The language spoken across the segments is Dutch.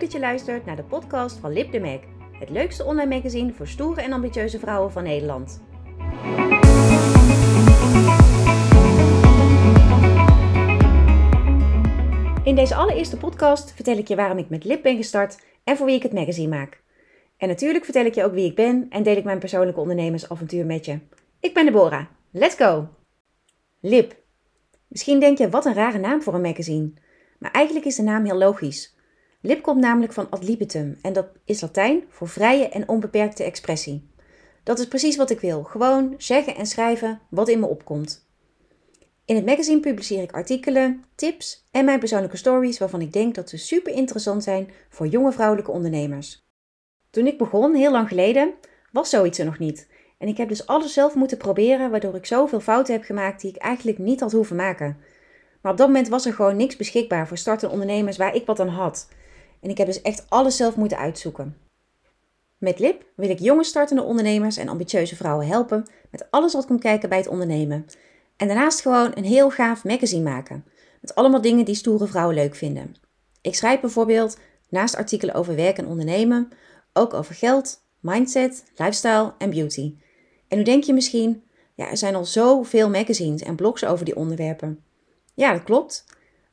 Dat je luistert naar de podcast van Lip de Mac. Het leukste online magazine voor stoere en ambitieuze vrouwen van Nederland. In deze allereerste podcast vertel ik je waarom ik met Lip ben gestart en voor wie ik het magazine maak. En natuurlijk vertel ik je ook wie ik ben en deel ik mijn persoonlijke ondernemersavontuur met je. Ik ben Deborah. Let's go! Lip. Misschien denk je, wat een rare naam voor een magazine. Maar eigenlijk is de naam heel logisch. Lip komt namelijk van ad libitum en dat is Latijn voor vrije en onbeperkte expressie. Dat is precies wat ik wil. Gewoon zeggen en schrijven wat in me opkomt. In het magazine publiceer ik artikelen, tips en mijn persoonlijke stories waarvan ik denk dat ze super interessant zijn voor jonge vrouwelijke ondernemers. Toen ik begon, heel lang geleden, was zoiets er nog niet. En ik heb dus alles zelf moeten proberen, waardoor ik zoveel fouten heb gemaakt die ik eigenlijk niet had hoeven maken. Maar op dat moment was er gewoon niks beschikbaar voor startende ondernemers waar ik wat aan had. En ik heb dus echt alles zelf moeten uitzoeken. Met Lip wil ik jonge startende ondernemers en ambitieuze vrouwen helpen met alles wat komt kijken bij het ondernemen. En daarnaast gewoon een heel gaaf magazine maken. Met allemaal dingen die stoere vrouwen leuk vinden. Ik schrijf bijvoorbeeld, naast artikelen over werk en ondernemen, ook over geld, mindset, lifestyle en beauty. En nu denk je misschien, ja, er zijn al zoveel magazines en blogs over die onderwerpen. Ja, dat klopt.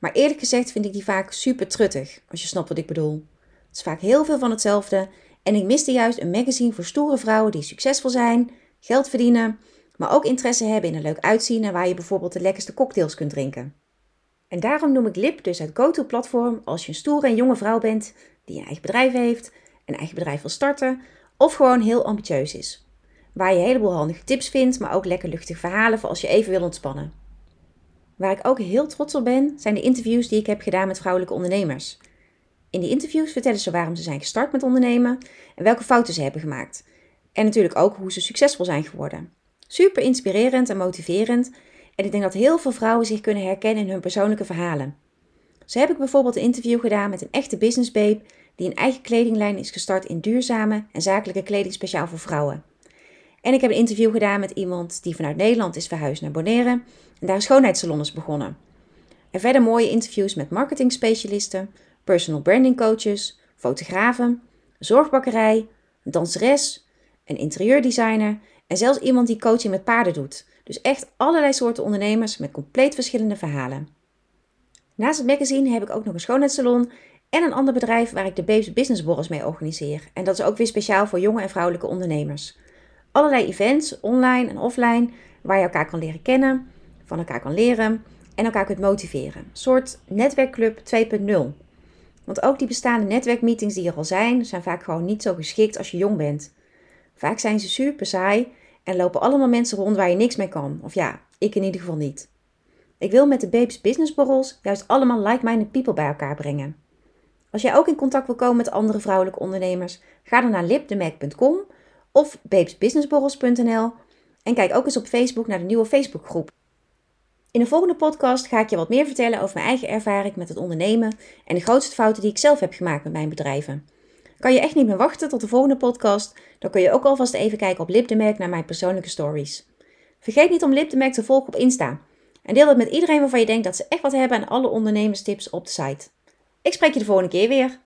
Maar eerlijk gezegd vind ik die vaak super truttig, als je snapt wat ik bedoel. Het is vaak heel veel van hetzelfde en ik miste juist een magazine voor stoere vrouwen die succesvol zijn, geld verdienen, maar ook interesse hebben in een leuk uitzien en waar je bijvoorbeeld de lekkerste cocktails kunt drinken. En daarom noem ik Lip dus het go-to platform als je een stoere en jonge vrouw bent die een eigen bedrijf heeft, een eigen bedrijf wil starten of gewoon heel ambitieus is. Waar je een heleboel handige tips vindt, maar ook lekker luchtige verhalen voor als je even wil ontspannen. Waar ik ook heel trots op ben, zijn de interviews die ik heb gedaan met vrouwelijke ondernemers. In die interviews vertellen ze waarom ze zijn gestart met ondernemen en welke fouten ze hebben gemaakt. En natuurlijk ook hoe ze succesvol zijn geworden. Super inspirerend en motiverend. En ik denk dat heel veel vrouwen zich kunnen herkennen in hun persoonlijke verhalen. Zo heb ik bijvoorbeeld een interview gedaan met een echte business babe die een eigen kledinglijn is gestart in duurzame en zakelijke kleding speciaal voor vrouwen. En ik heb een interview gedaan met iemand die vanuit Nederland is verhuisd naar Bonaire en daar een schoonheidssalon is begonnen. En verder mooie interviews met marketingspecialisten, personal branding coaches, fotografen, zorgbakkerij, danseres, een interieurdesigner en zelfs iemand die coaching met paarden doet. Dus echt allerlei soorten ondernemers met compleet verschillende verhalen. Naast het magazine heb ik ook nog een schoonheidssalon en een ander bedrijf waar ik de Babes Business Borrels mee organiseer. En dat is ook weer speciaal voor jonge en vrouwelijke ondernemers. Allerlei events, online en offline, waar je elkaar kan leren kennen, van elkaar kan leren en elkaar kunt motiveren. Een soort netwerkclub 2.0. Want ook die bestaande netwerkmeetings die er al zijn, zijn vaak gewoon niet zo geschikt als je jong bent. Vaak zijn ze super saai en lopen allemaal mensen rond waar je niks mee kan. Of ja, ik in ieder geval niet. Ik wil met de Babes Business Borrels juist allemaal like-minded people bij elkaar brengen. Als jij ook in contact wil komen met andere vrouwelijke ondernemers, ga dan naar lipdemac.com of babesbusinessborrels.nl en kijk ook eens op Facebook naar de nieuwe Facebookgroep. In de volgende podcast ga ik je wat meer vertellen over mijn eigen ervaring met het ondernemen en de grootste fouten die ik zelf heb gemaakt met mijn bedrijven. Kan je echt niet meer wachten tot de volgende podcast? Dan kun je ook alvast even kijken op Lipdemerk naar mijn persoonlijke stories. Vergeet niet om Lipdemerk te volgen op Insta. En deel dat met iedereen waarvan je denkt dat ze echt wat hebben aan alle ondernemerstips op de site. Ik spreek je de volgende keer weer.